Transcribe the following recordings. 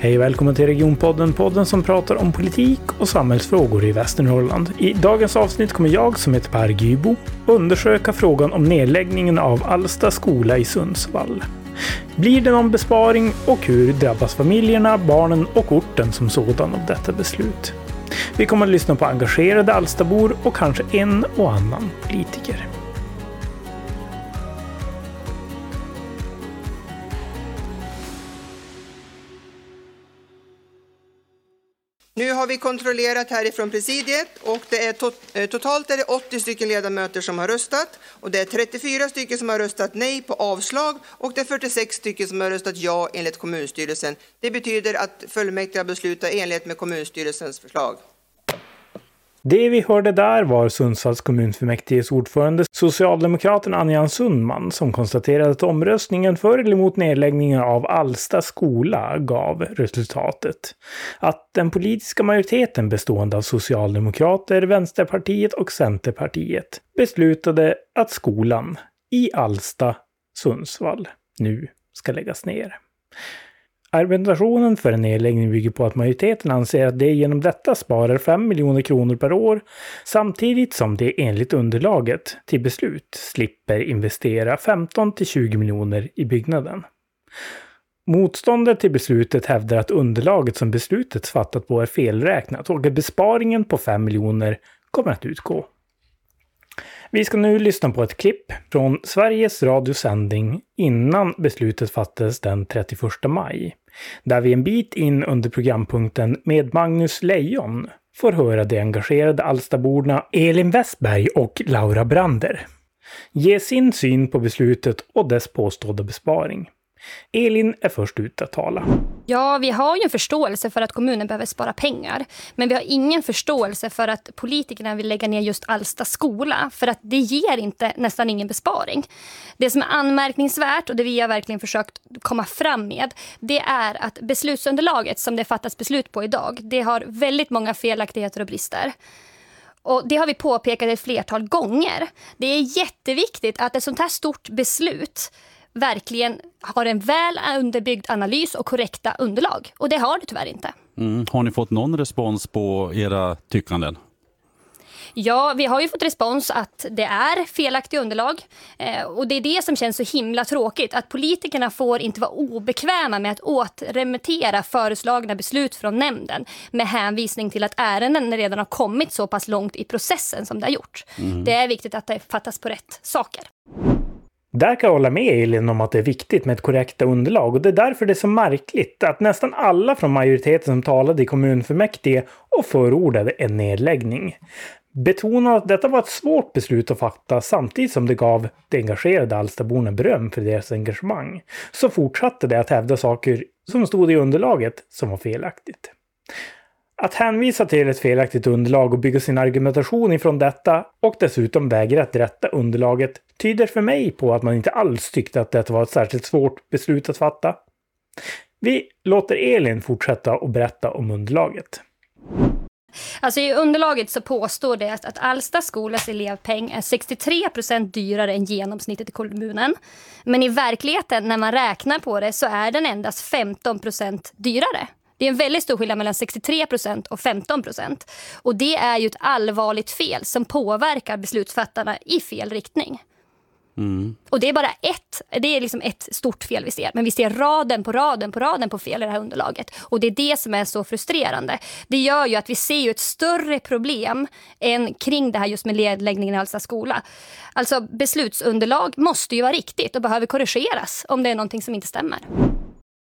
Hej och välkommen till Regionpodden, podden som pratar om politik och samhällsfrågor i Västernorrland. I dagens avsnitt kommer jag, som heter Per Gybo, undersöka frågan om nedläggningen av Alsta skola i Sundsvall. Blir det någon besparing och hur drabbas familjerna, barnen och orten som sådan av detta beslut? Vi kommer att lyssna på engagerade Alstabor och kanske en och annan politiker. Vi kontrollerat härifrån presidiet och det är tot, eh, totalt är det 80 stycken ledamöter som har röstat och det är 34 stycken som har röstat nej på avslag och det är 46 stycken som har röstat ja enligt kommunstyrelsen. Det betyder att fullmäktige har beslutat i enlighet med kommunstyrelsens förslag. Det vi hörde där var Sundsvalls kommunfullmäktiges ordförande, socialdemokraten Anjan Sundman, som konstaterade att omröstningen för eller emot nedläggningen av Alsta skola gav resultatet. Att den politiska majoriteten bestående av Socialdemokrater, Vänsterpartiet och Centerpartiet beslutade att skolan i Alsta, Sundsvall, nu ska läggas ner. Argumentationen för en nedläggning bygger på att majoriteten anser att det genom detta sparar 5 miljoner kronor per år samtidigt som det enligt underlaget till beslut slipper investera 15 till 20 miljoner i byggnaden. Motståndet till beslutet hävdar att underlaget som beslutet fattat på är felräknat och att besparingen på 5 miljoner kommer att utgå. Vi ska nu lyssna på ett klipp från Sveriges Radios sändning innan beslutet fattades den 31 maj. Där vi en bit in under programpunkten med Magnus Lejon får höra de engagerade Alstaborna Elin Westberg och Laura Brander ge sin syn på beslutet och dess påstådda besparing. Elin är först ut att tala. Ja, vi har ju en förståelse för att kommunen behöver spara pengar. Men vi har ingen förståelse för att politikerna vill lägga ner just Alsta skola. För att det ger inte nästan ingen besparing. Det som är anmärkningsvärt och det vi har verkligen försökt komma fram med. Det är att beslutsunderlaget som det fattas beslut på idag. Det har väldigt många felaktigheter och brister. Och Det har vi påpekat ett flertal gånger. Det är jätteviktigt att ett sånt här stort beslut verkligen har en väl underbyggd analys och korrekta underlag. Och det har det tyvärr inte. Mm. Har ni fått någon respons på era tyckanden? Ja, vi har ju fått respons att det är felaktiga underlag. Eh, och det är det som känns så himla tråkigt. Att politikerna får inte vara obekväma med att återremittera föreslagna beslut från nämnden med hänvisning till att ärenden redan har kommit så pass långt i processen som det har gjort. Mm. Det är viktigt att det fattas på rätt saker. Där kan jag hålla med Elin om att det är viktigt med ett korrekta underlag och det är därför det är så märkligt att nästan alla från majoriteten som talade i kommunfullmäktige och förordade en nedläggning betonade att detta var ett svårt beslut att fatta samtidigt som det gav de engagerade Alstaborna beröm för deras engagemang. Så fortsatte det att hävda saker som stod i underlaget som var felaktigt. Att hänvisa till ett felaktigt underlag och bygga sin argumentation ifrån detta och dessutom vägra att rätta underlaget tyder för mig på att man inte alls tyckte att detta var ett särskilt svårt beslut att fatta. Vi låter Elin fortsätta och berätta om underlaget. Alltså I underlaget så påstår det att Alsta skolas elevpeng är 63 procent dyrare än genomsnittet i kommunen. Men i verkligheten, när man räknar på det, så är den endast 15 procent dyrare. Det är en väldigt stor skillnad mellan 63 procent och 15 procent. Och det är ju ett allvarligt fel som påverkar beslutsfattarna i fel riktning. Mm. Och det är bara ett, det är liksom ett stort fel vi ser. Men vi ser raden på raden på raden på fel i det här underlaget. Och det är det som är så frustrerande. Det gör ju att vi ser ett större problem än kring det här just med nedläggningen i Alsta skola. Alltså beslutsunderlag måste ju vara riktigt och behöver korrigeras om det är någonting som inte stämmer.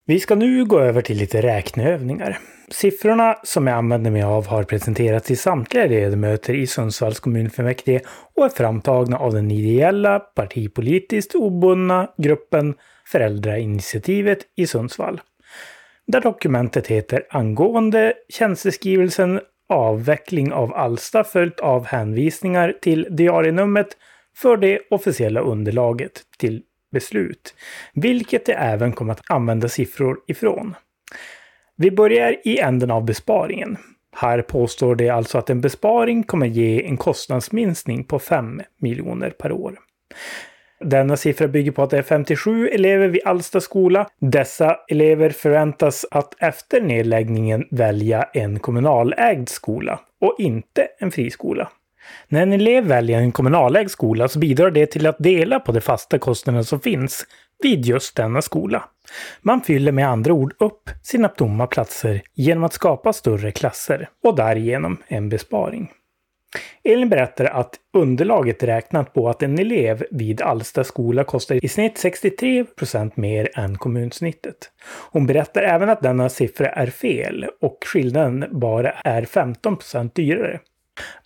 Vi ska nu gå över till lite räkneövningar. Siffrorna som jag använder mig av har presenterats till samtliga ledamöter i Sundsvalls kommunfullmäktige och är framtagna av den ideella, partipolitiskt obundna gruppen Föräldrainitiativet i Sundsvall. Där dokumentet heter Angående tjänsteskrivelsen Avveckling av Alsta följt av hänvisningar till diarienumret för det officiella underlaget till beslut, vilket det även kommer att använda siffror ifrån. Vi börjar i änden av besparingen. Här påstår det alltså att en besparing kommer ge en kostnadsminskning på 5 miljoner per år. Denna siffra bygger på att det är 57 elever vid Alsta skola. Dessa elever förväntas att efter nedläggningen välja en kommunalägd skola och inte en friskola. När en elev väljer en kommunalägd skola så bidrar det till att dela på de fasta kostnader som finns vid just denna skola. Man fyller med andra ord upp sina tomma platser genom att skapa större klasser och därigenom en besparing. Elin berättar att underlaget räknat på att en elev vid Alsta skola kostar i snitt 63 procent mer än kommunsnittet. Hon berättar även att denna siffra är fel och skillnaden bara är 15 procent dyrare.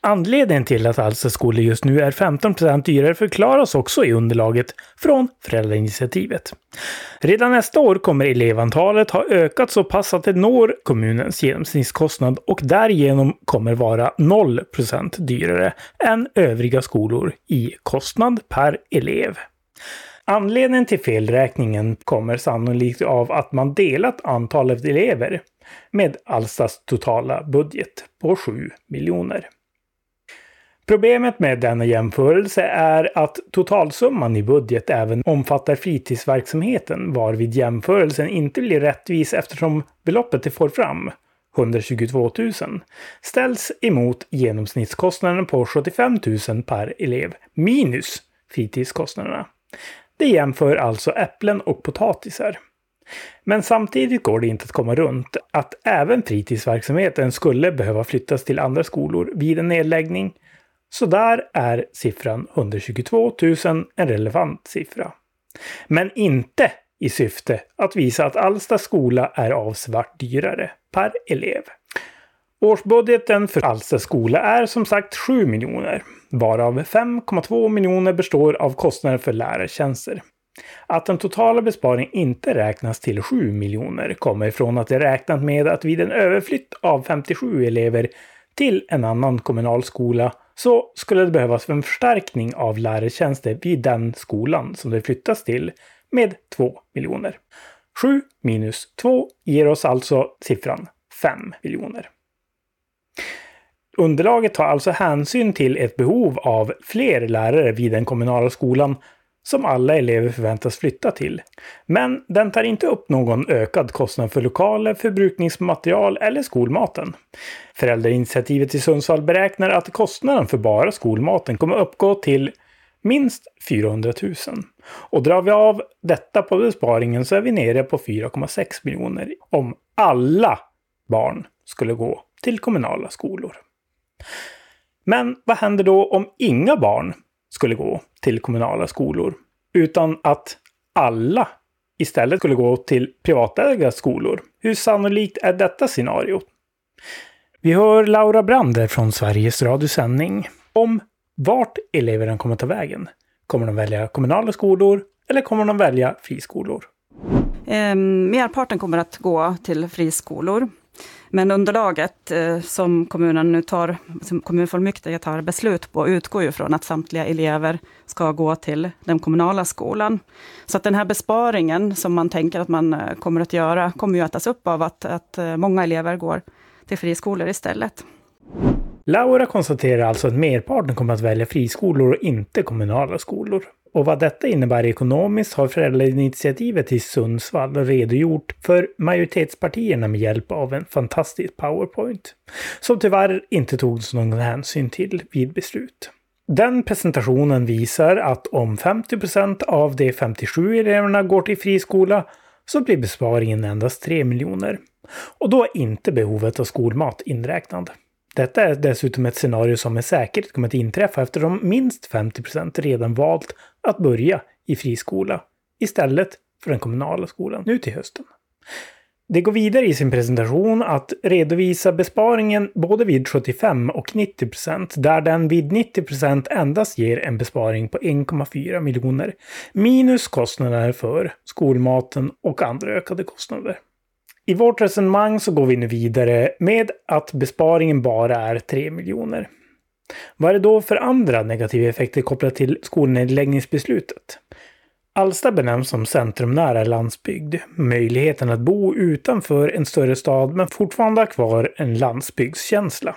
Anledningen till att Alsters skolor just nu är 15% dyrare förklaras också i underlaget från föräldrainitiativet. Redan nästa år kommer elevantalet ha ökat så pass att det når kommunens genomsnittskostnad och därigenom kommer vara 0% dyrare än övriga skolor i kostnad per elev. Anledningen till felräkningen kommer sannolikt av att man delat antalet elever med Alstas totala budget på 7 miljoner. Problemet med denna jämförelse är att totalsumman i budget även omfattar fritidsverksamheten varvid jämförelsen inte blir rättvis eftersom beloppet det får fram, 122 000, ställs emot genomsnittskostnaden på 75 000 per elev minus fritidskostnaderna. Det jämför alltså äpplen och potatisar. Men samtidigt går det inte att komma runt att även fritidsverksamheten skulle behöva flyttas till andra skolor vid en nedläggning så där är siffran 122 000 en relevant siffra. Men inte i syfte att visa att Alsta skola är avsevärt dyrare per elev. Årsbudgeten för Alsta skola är som sagt 7 miljoner, varav 5,2 miljoner består av kostnader för lärartjänster. Att den totala besparingen inte räknas till 7 miljoner kommer ifrån att det räknat med att vid en överflytt av 57 elever till en annan kommunal skola så skulle det behövas en förstärkning av lärartjänster vid den skolan som det flyttas till med 2 miljoner. 7 minus 2 ger oss alltså siffran 5 miljoner. Underlaget tar alltså hänsyn till ett behov av fler lärare vid den kommunala skolan som alla elever förväntas flytta till. Men den tar inte upp någon ökad kostnad för lokaler, förbrukningsmaterial eller skolmaten. Föräldrainitiativet i Sundsvall beräknar att kostnaden för bara skolmaten kommer uppgå till minst 400 000. Och drar vi av detta på besparingen så är vi nere på 4,6 miljoner om alla barn skulle gå till kommunala skolor. Men vad händer då om inga barn skulle gå till kommunala skolor, utan att alla istället skulle gå till privatägda skolor. Hur sannolikt är detta scenario? Vi hör Laura Brander från Sveriges Radios sändning om vart eleverna kommer ta vägen. Kommer de välja kommunala skolor eller kommer de välja friskolor? Eh, merparten kommer att gå till friskolor. Men underlaget eh, som kommunen nu tar, som kommunfullmäktige tar beslut på, utgår ju från att samtliga elever ska gå till den kommunala skolan. Så att den här besparingen som man tänker att man eh, kommer att göra, kommer ju att tas upp av att, att eh, många elever går till friskolor istället. Laura konstaterar alltså att merparten kommer att välja friskolor och inte kommunala skolor. Och vad detta innebär ekonomiskt har föräldrainitiativet i Sundsvall redogjort för majoritetspartierna med hjälp av en fantastisk powerpoint. Som tyvärr inte togs någon hänsyn till vid beslut. Den presentationen visar att om 50% av de 57 eleverna går till friskola så blir besparingen endast 3 miljoner. Och då är inte behovet av skolmat inräknad. Detta är dessutom ett scenario som med säkerhet kommer att inträffa eftersom minst 50% redan valt att börja i friskola istället för den kommunala skolan nu till hösten. Det går vidare i sin presentation att redovisa besparingen både vid 75 och 90 procent, där den vid 90 procent endast ger en besparing på 1,4 miljoner minus kostnader för skolmaten och andra ökade kostnader. I vårt resonemang så går vi nu vidare med att besparingen bara är 3 miljoner. Vad är det då för andra negativa effekter kopplat till skolnedläggningsbeslutet? Alsta benämns som centrumnära landsbygd. Möjligheten att bo utanför en större stad men fortfarande ha kvar en landsbygdskänsla.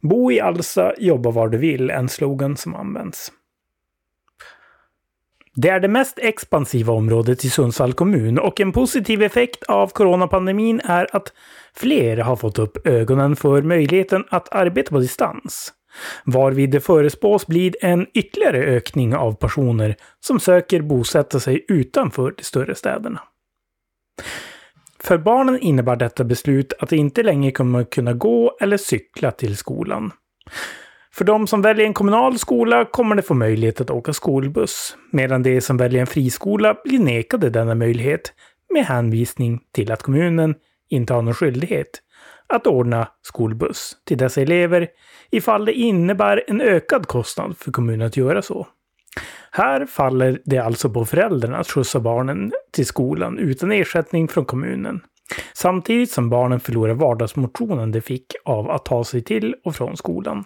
Bo i Alsta, jobba var du vill, en slogan som används. Det är det mest expansiva området i Sundsvall kommun och en positiv effekt av coronapandemin är att fler har fått upp ögonen för möjligheten att arbeta på distans. Varvid det förespås bli en ytterligare ökning av personer som söker bosätta sig utanför de större städerna. För barnen innebär detta beslut att de inte längre kommer kunna gå eller cykla till skolan. För de som väljer en kommunal skola kommer de få möjlighet att åka skolbuss, medan de som väljer en friskola blir nekade denna möjlighet med hänvisning till att kommunen inte har någon skyldighet att ordna skolbuss till dessa elever ifall det innebär en ökad kostnad för kommunen att göra så. Här faller det alltså på föräldrarna att skjutsa barnen till skolan utan ersättning från kommunen. Samtidigt som barnen förlorar vardagsmotionen de fick av att ta sig till och från skolan.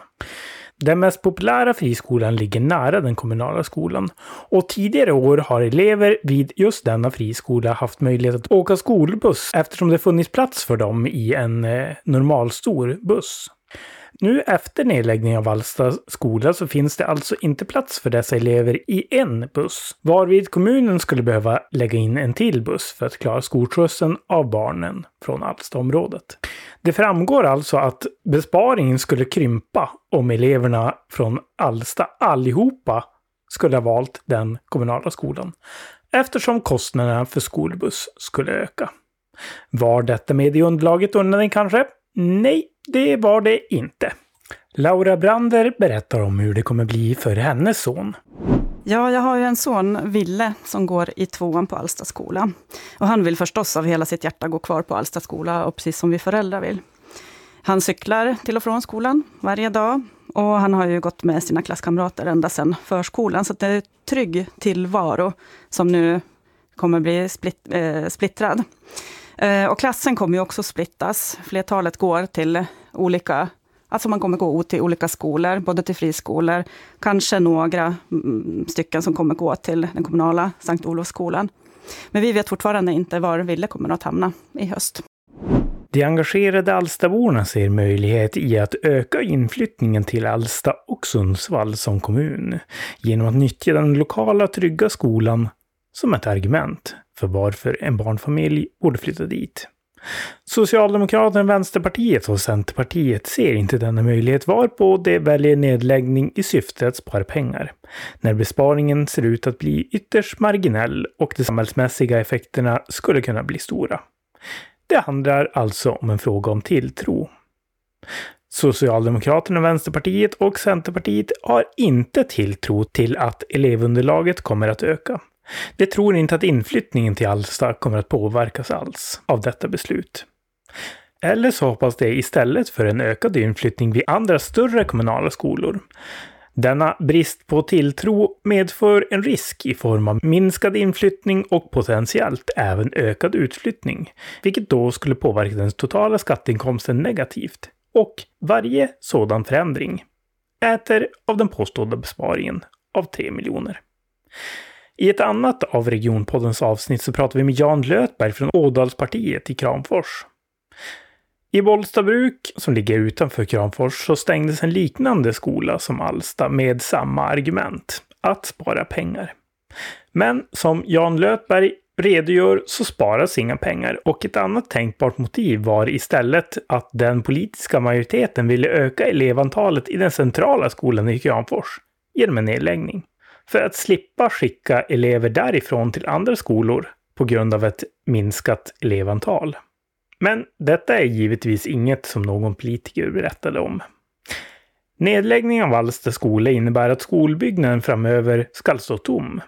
Den mest populära friskolan ligger nära den kommunala skolan och tidigare år har elever vid just denna friskola haft möjlighet att åka skolbuss eftersom det funnits plats för dem i en eh, normalstor buss. Nu efter nedläggningen av Vallsta skola så finns det alltså inte plats för dessa elever i en buss, varvid kommunen skulle behöva lägga in en till buss för att klara skolskjutsen av barnen från Alstaområdet. Det framgår alltså att besparingen skulle krympa om eleverna från Alsta allihopa skulle ha valt den kommunala skolan, eftersom kostnaderna för skolbuss skulle öka. Var detta med i underlaget undrar ni kanske? Nej, det var det inte. Laura Brander berättar om hur det kommer bli för hennes son. Ja, jag har ju en son, Ville, som går i tvåan på Alsta skola. Och han vill förstås av hela sitt hjärta gå kvar på Alsta skola, och precis som vi föräldrar vill. Han cyklar till och från skolan varje dag. Och han har ju gått med sina klasskamrater ända sedan förskolan, så det är en trygg tillvaro som nu kommer bli splitt, eh, splittrad. Eh, och klassen kommer ju också splittas. Flertalet går till olika Alltså man kommer gå till olika skolor, både till friskolor, kanske några mm, stycken som kommer gå till den kommunala Sankt Olofsskolan. Men vi vet fortfarande inte var Ville kommer att hamna i höst. De engagerade Alstaborna ser möjlighet i att öka inflyttningen till Alsta och Sundsvall som kommun genom att nyttja den lokala trygga skolan som ett argument för varför en barnfamilj borde flytta dit. Socialdemokraterna, Vänsterpartiet och Centerpartiet ser inte denna möjlighet varpå de väljer nedläggning i syfte att spara pengar. När besparingen ser ut att bli ytterst marginell och de samhällsmässiga effekterna skulle kunna bli stora. Det handlar alltså om en fråga om tilltro. Socialdemokraterna, Vänsterpartiet och Centerpartiet har inte tilltro till att elevunderlaget kommer att öka. De tror inte att inflyttningen till Alsta kommer att påverkas alls av detta beslut. Eller så hoppas de istället för en ökad inflyttning vid andra större kommunala skolor. Denna brist på tilltro medför en risk i form av minskad inflyttning och potentiellt även ökad utflyttning, vilket då skulle påverka den totala skatteinkomsten negativt. Och varje sådan förändring äter av den påstådda besparingen av 3 miljoner. I ett annat av Regionpoddens avsnitt så pratar vi med Jan Lötberg från Ådalspartiet i Kramfors. I Bollstabruk, som ligger utanför Kramfors, så stängdes en liknande skola som Alsta med samma argument, att spara pengar. Men som Jan Lötberg redogör så sparas inga pengar och ett annat tänkbart motiv var istället att den politiska majoriteten ville öka elevantalet i den centrala skolan i Kramfors genom en nedläggning för att slippa skicka elever därifrån till andra skolor på grund av ett minskat elevantal. Men detta är givetvis inget som någon politiker berättade om. Nedläggningen av Alsta skola innebär att skolbyggnaden framöver ska stå tom.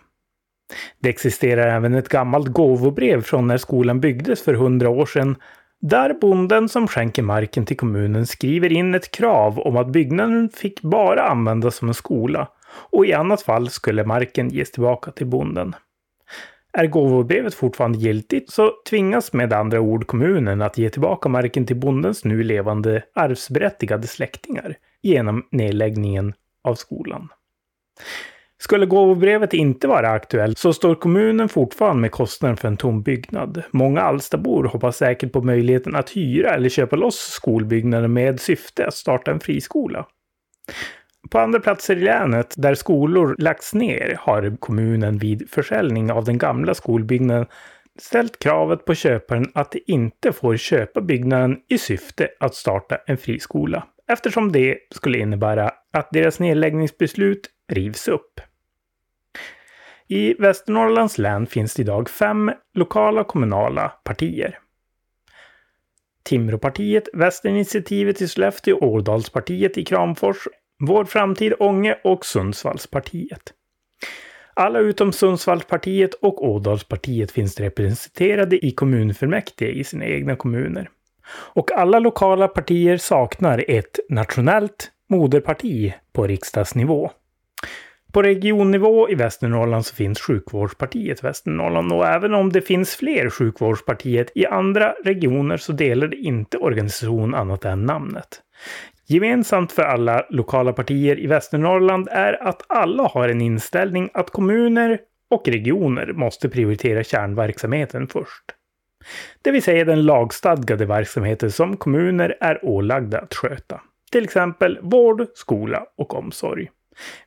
Det existerar även ett gammalt gåvobrev från när skolan byggdes för hundra år sedan där bonden som skänker marken till kommunen skriver in ett krav om att byggnaden fick bara användas som en skola och i annat fall skulle marken ges tillbaka till bonden. Är gåvobrevet fortfarande giltigt så tvingas med andra ord kommunen att ge tillbaka marken till bondens nu levande arvsberättigade släktingar genom nedläggningen av skolan. Skulle gåvobrevet inte vara aktuellt så står kommunen fortfarande med kostnaden för en tom byggnad. Många Alstabor hoppas säkert på möjligheten att hyra eller köpa loss skolbyggnaden med syfte att starta en friskola. På andra platser i länet där skolor lagts ner har kommunen vid försäljning av den gamla skolbyggnaden ställt kravet på köparen att de inte får köpa byggnaden i syfte att starta en friskola, eftersom det skulle innebära att deras nedläggningsbeslut rivs upp. I Västernorrlands län finns det idag fem lokala kommunala partier. Timråpartiet, Västerinitiativet i Sollefteå, Ådalspartiet i Kramfors, vår framtid Ånge och Sundsvallspartiet. Alla utom Sundsvallspartiet och Ådalspartiet finns representerade i kommunfullmäktige i sina egna kommuner. Och alla lokala partier saknar ett nationellt moderparti på riksdagsnivå. På regionnivå i Västernorrland så finns Sjukvårdspartiet Västernorrland och även om det finns fler Sjukvårdspartiet i andra regioner så delar det inte organisation annat än namnet. Gemensamt för alla lokala partier i Västernorrland är att alla har en inställning att kommuner och regioner måste prioritera kärnverksamheten först. Det vill säga den lagstadgade verksamheten som kommuner är ålagda att sköta. Till exempel vård, skola och omsorg.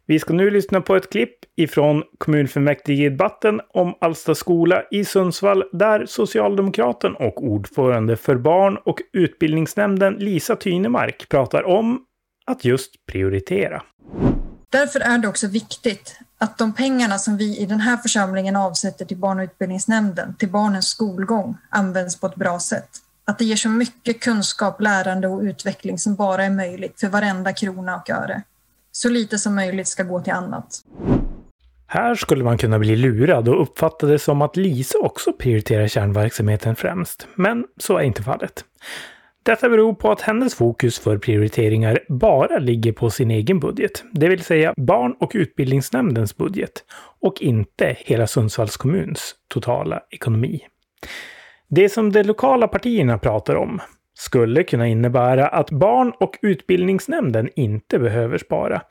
Vi ska nu lyssna på ett klipp ifrån kommunfullmäktigedebatten om Alsta skola i Sundsvall där socialdemokraten och ordförande för barn och utbildningsnämnden Lisa Tynemark pratar om att just prioritera. Därför är det också viktigt att de pengarna som vi i den här församlingen avsätter till barn och utbildningsnämnden, till barnens skolgång, används på ett bra sätt. Att det ger så mycket kunskap, lärande och utveckling som bara är möjligt för varenda krona och öre så lite som möjligt ska gå till annat. Här skulle man kunna bli lurad och uppfatta det som att Lisa också prioriterar kärnverksamheten främst. Men så är inte fallet. Detta beror på att hennes fokus för prioriteringar bara ligger på sin egen budget, det vill säga barn och utbildningsnämndens budget och inte hela Sundsvalls kommuns totala ekonomi. Det som de lokala partierna pratar om, skulle kunna innebära att barn och utbildningsnämnden inte behöver spara,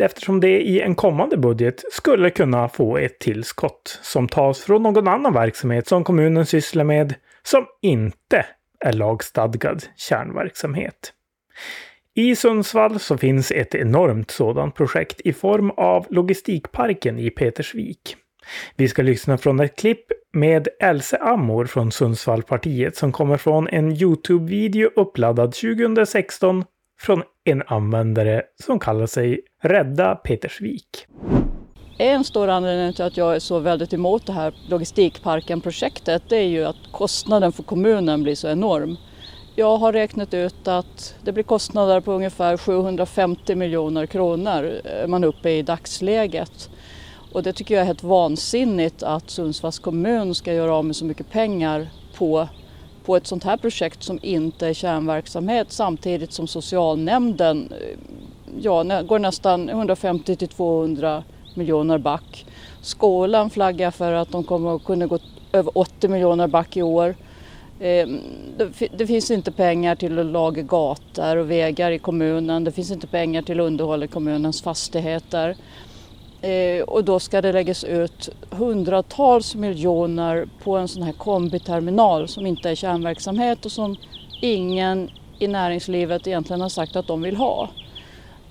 eftersom det i en kommande budget skulle kunna få ett tillskott som tas från någon annan verksamhet som kommunen sysslar med som inte är lagstadgad kärnverksamhet. I Sundsvall så finns ett enormt sådant projekt i form av Logistikparken i Petersvik. Vi ska lyssna från ett klipp med Else Amor från Sundsvallpartiet som kommer från en Youtube-video uppladdad 2016 från en användare som kallar sig Rädda Petersvik. En stor anledning till att jag är så väldigt emot det här Logistikparken-projektet det är ju att kostnaden för kommunen blir så enorm. Jag har räknat ut att det blir kostnader på ungefär 750 miljoner kronor eh, man är uppe i dagsläget. Och det tycker jag är helt vansinnigt att Sundsvalls kommun ska göra av med så mycket pengar på, på ett sånt här projekt som inte är kärnverksamhet samtidigt som socialnämnden eh, ja, går nästan 150 till 200 miljoner back. Skolan flaggar för att de kommer att kunna gå över 80 miljoner back i år. Eh, det finns inte pengar till att laga gator och vägar i kommunen. Det finns inte pengar till underhåll i kommunens fastigheter. Eh, och då ska det läggas ut hundratals miljoner på en sån här kombiterminal som inte är kärnverksamhet och som ingen i näringslivet egentligen har sagt att de vill ha.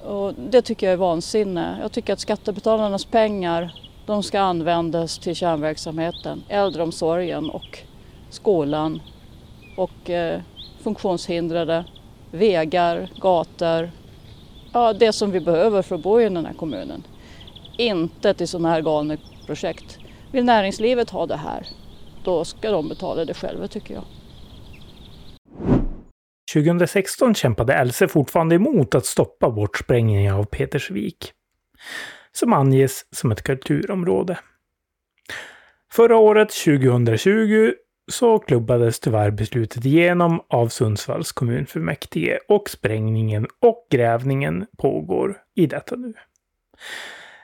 Och det tycker jag är vansinne. Jag tycker att skattebetalarnas pengar de ska användas till kärnverksamheten, äldreomsorgen och skolan och eh, funktionshindrade, vägar, gator. Ja, det som vi behöver för att bo i den här kommunen inte till sådana här galna projekt. Vill näringslivet ha det här, då ska de betala det själva tycker jag. 2016 kämpade Else fortfarande emot att stoppa bortsprängningen av Petersvik, som anges som ett kulturområde. Förra året, 2020, så klubbades tyvärr beslutet igenom av Sundsvalls kommunfullmäktige och sprängningen och grävningen pågår i detta nu.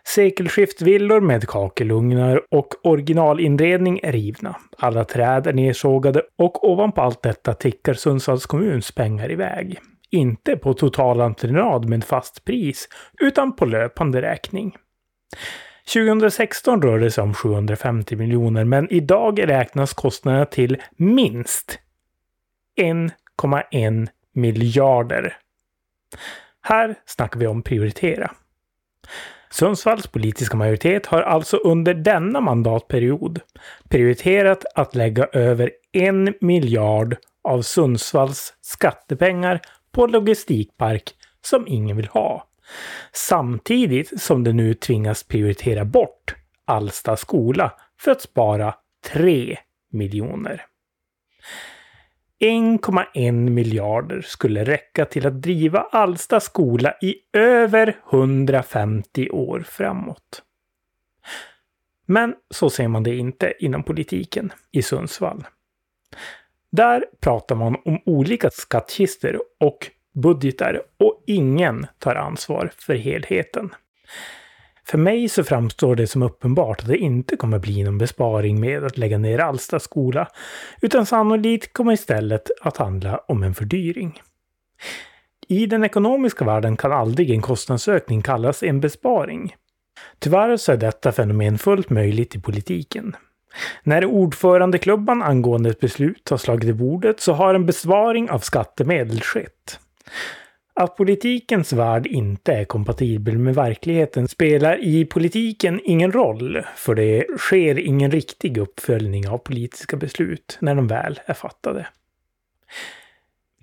Sekelskiftsvillor med kakelugnar och originalinredning är rivna. Alla träd är nedsågade och ovanpå allt detta tickar Sundsvalls kommuns pengar iväg. Inte på totalentreprenad med fast pris, utan på löpande räkning. 2016 rör det sig om 750 miljoner, men idag räknas kostnaderna till minst 1,1 miljarder. Här snackar vi om prioritera. Sundsvalls politiska majoritet har alltså under denna mandatperiod prioriterat att lägga över en miljard av Sundsvalls skattepengar på logistikpark som ingen vill ha. Samtidigt som det nu tvingas prioritera bort Alsta skola för att spara 3 miljoner. 1,1 miljarder skulle räcka till att driva Alsta skola i över 150 år framåt. Men så ser man det inte inom politiken i Sundsvall. Där pratar man om olika skattkistor och budgetar och ingen tar ansvar för helheten. För mig så framstår det som uppenbart att det inte kommer bli någon besparing med att lägga ner Alsta skola, utan sannolikt kommer istället att handla om en fördyring. I den ekonomiska världen kan aldrig en kostnadsökning kallas en besparing. Tyvärr så är detta fenomen fullt möjligt i politiken. När ordförandeklubban angående ett beslut har slagit i bordet så har en besparing av skattemedel skett. Att politikens värld inte är kompatibel med verkligheten spelar i politiken ingen roll, för det sker ingen riktig uppföljning av politiska beslut när de väl är fattade.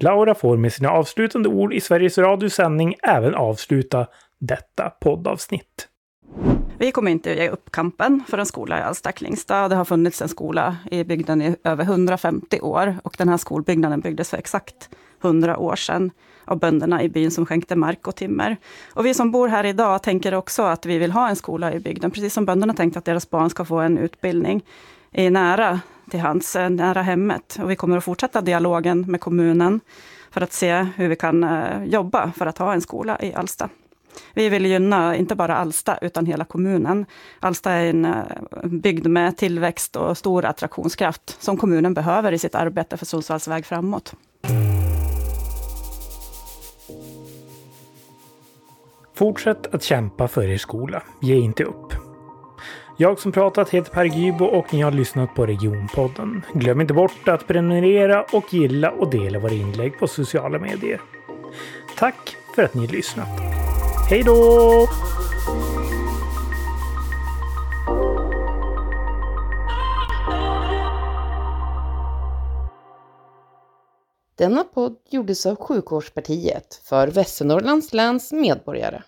Laura får med sina avslutande ord i Sveriges Radios sändning även avsluta detta poddavsnitt. Vi kommer inte att ge upp kampen för en skola i Alsta-Klingstad. Det har funnits en skola i bygden i över 150 år och den här skolbyggnaden byggdes för exakt 100 år sedan av bönderna i byn som skänkte mark och timmer. Och vi som bor här idag tänker också att vi vill ha en skola i bygden, precis som bönderna tänkte att deras barn ska få en utbildning i nära till hands, eh, nära hemmet. Och vi kommer att fortsätta dialogen med kommunen för att se hur vi kan eh, jobba för att ha en skola i Alsta. Vi vill gynna inte bara Alsta, utan hela kommunen. Alsta är en eh, bygd med tillväxt och stor attraktionskraft, som kommunen behöver i sitt arbete för Sundsvalls väg framåt. Fortsätt att kämpa för er skola. Ge inte upp. Jag som pratat heter Per Gybo och ni har lyssnat på Regionpodden. Glöm inte bort att prenumerera och gilla och dela våra inlägg på sociala medier. Tack för att ni lyssnat. Hej då! Denna podd gjordes av Sjukvårdspartiet för Västernorrlands läns medborgare.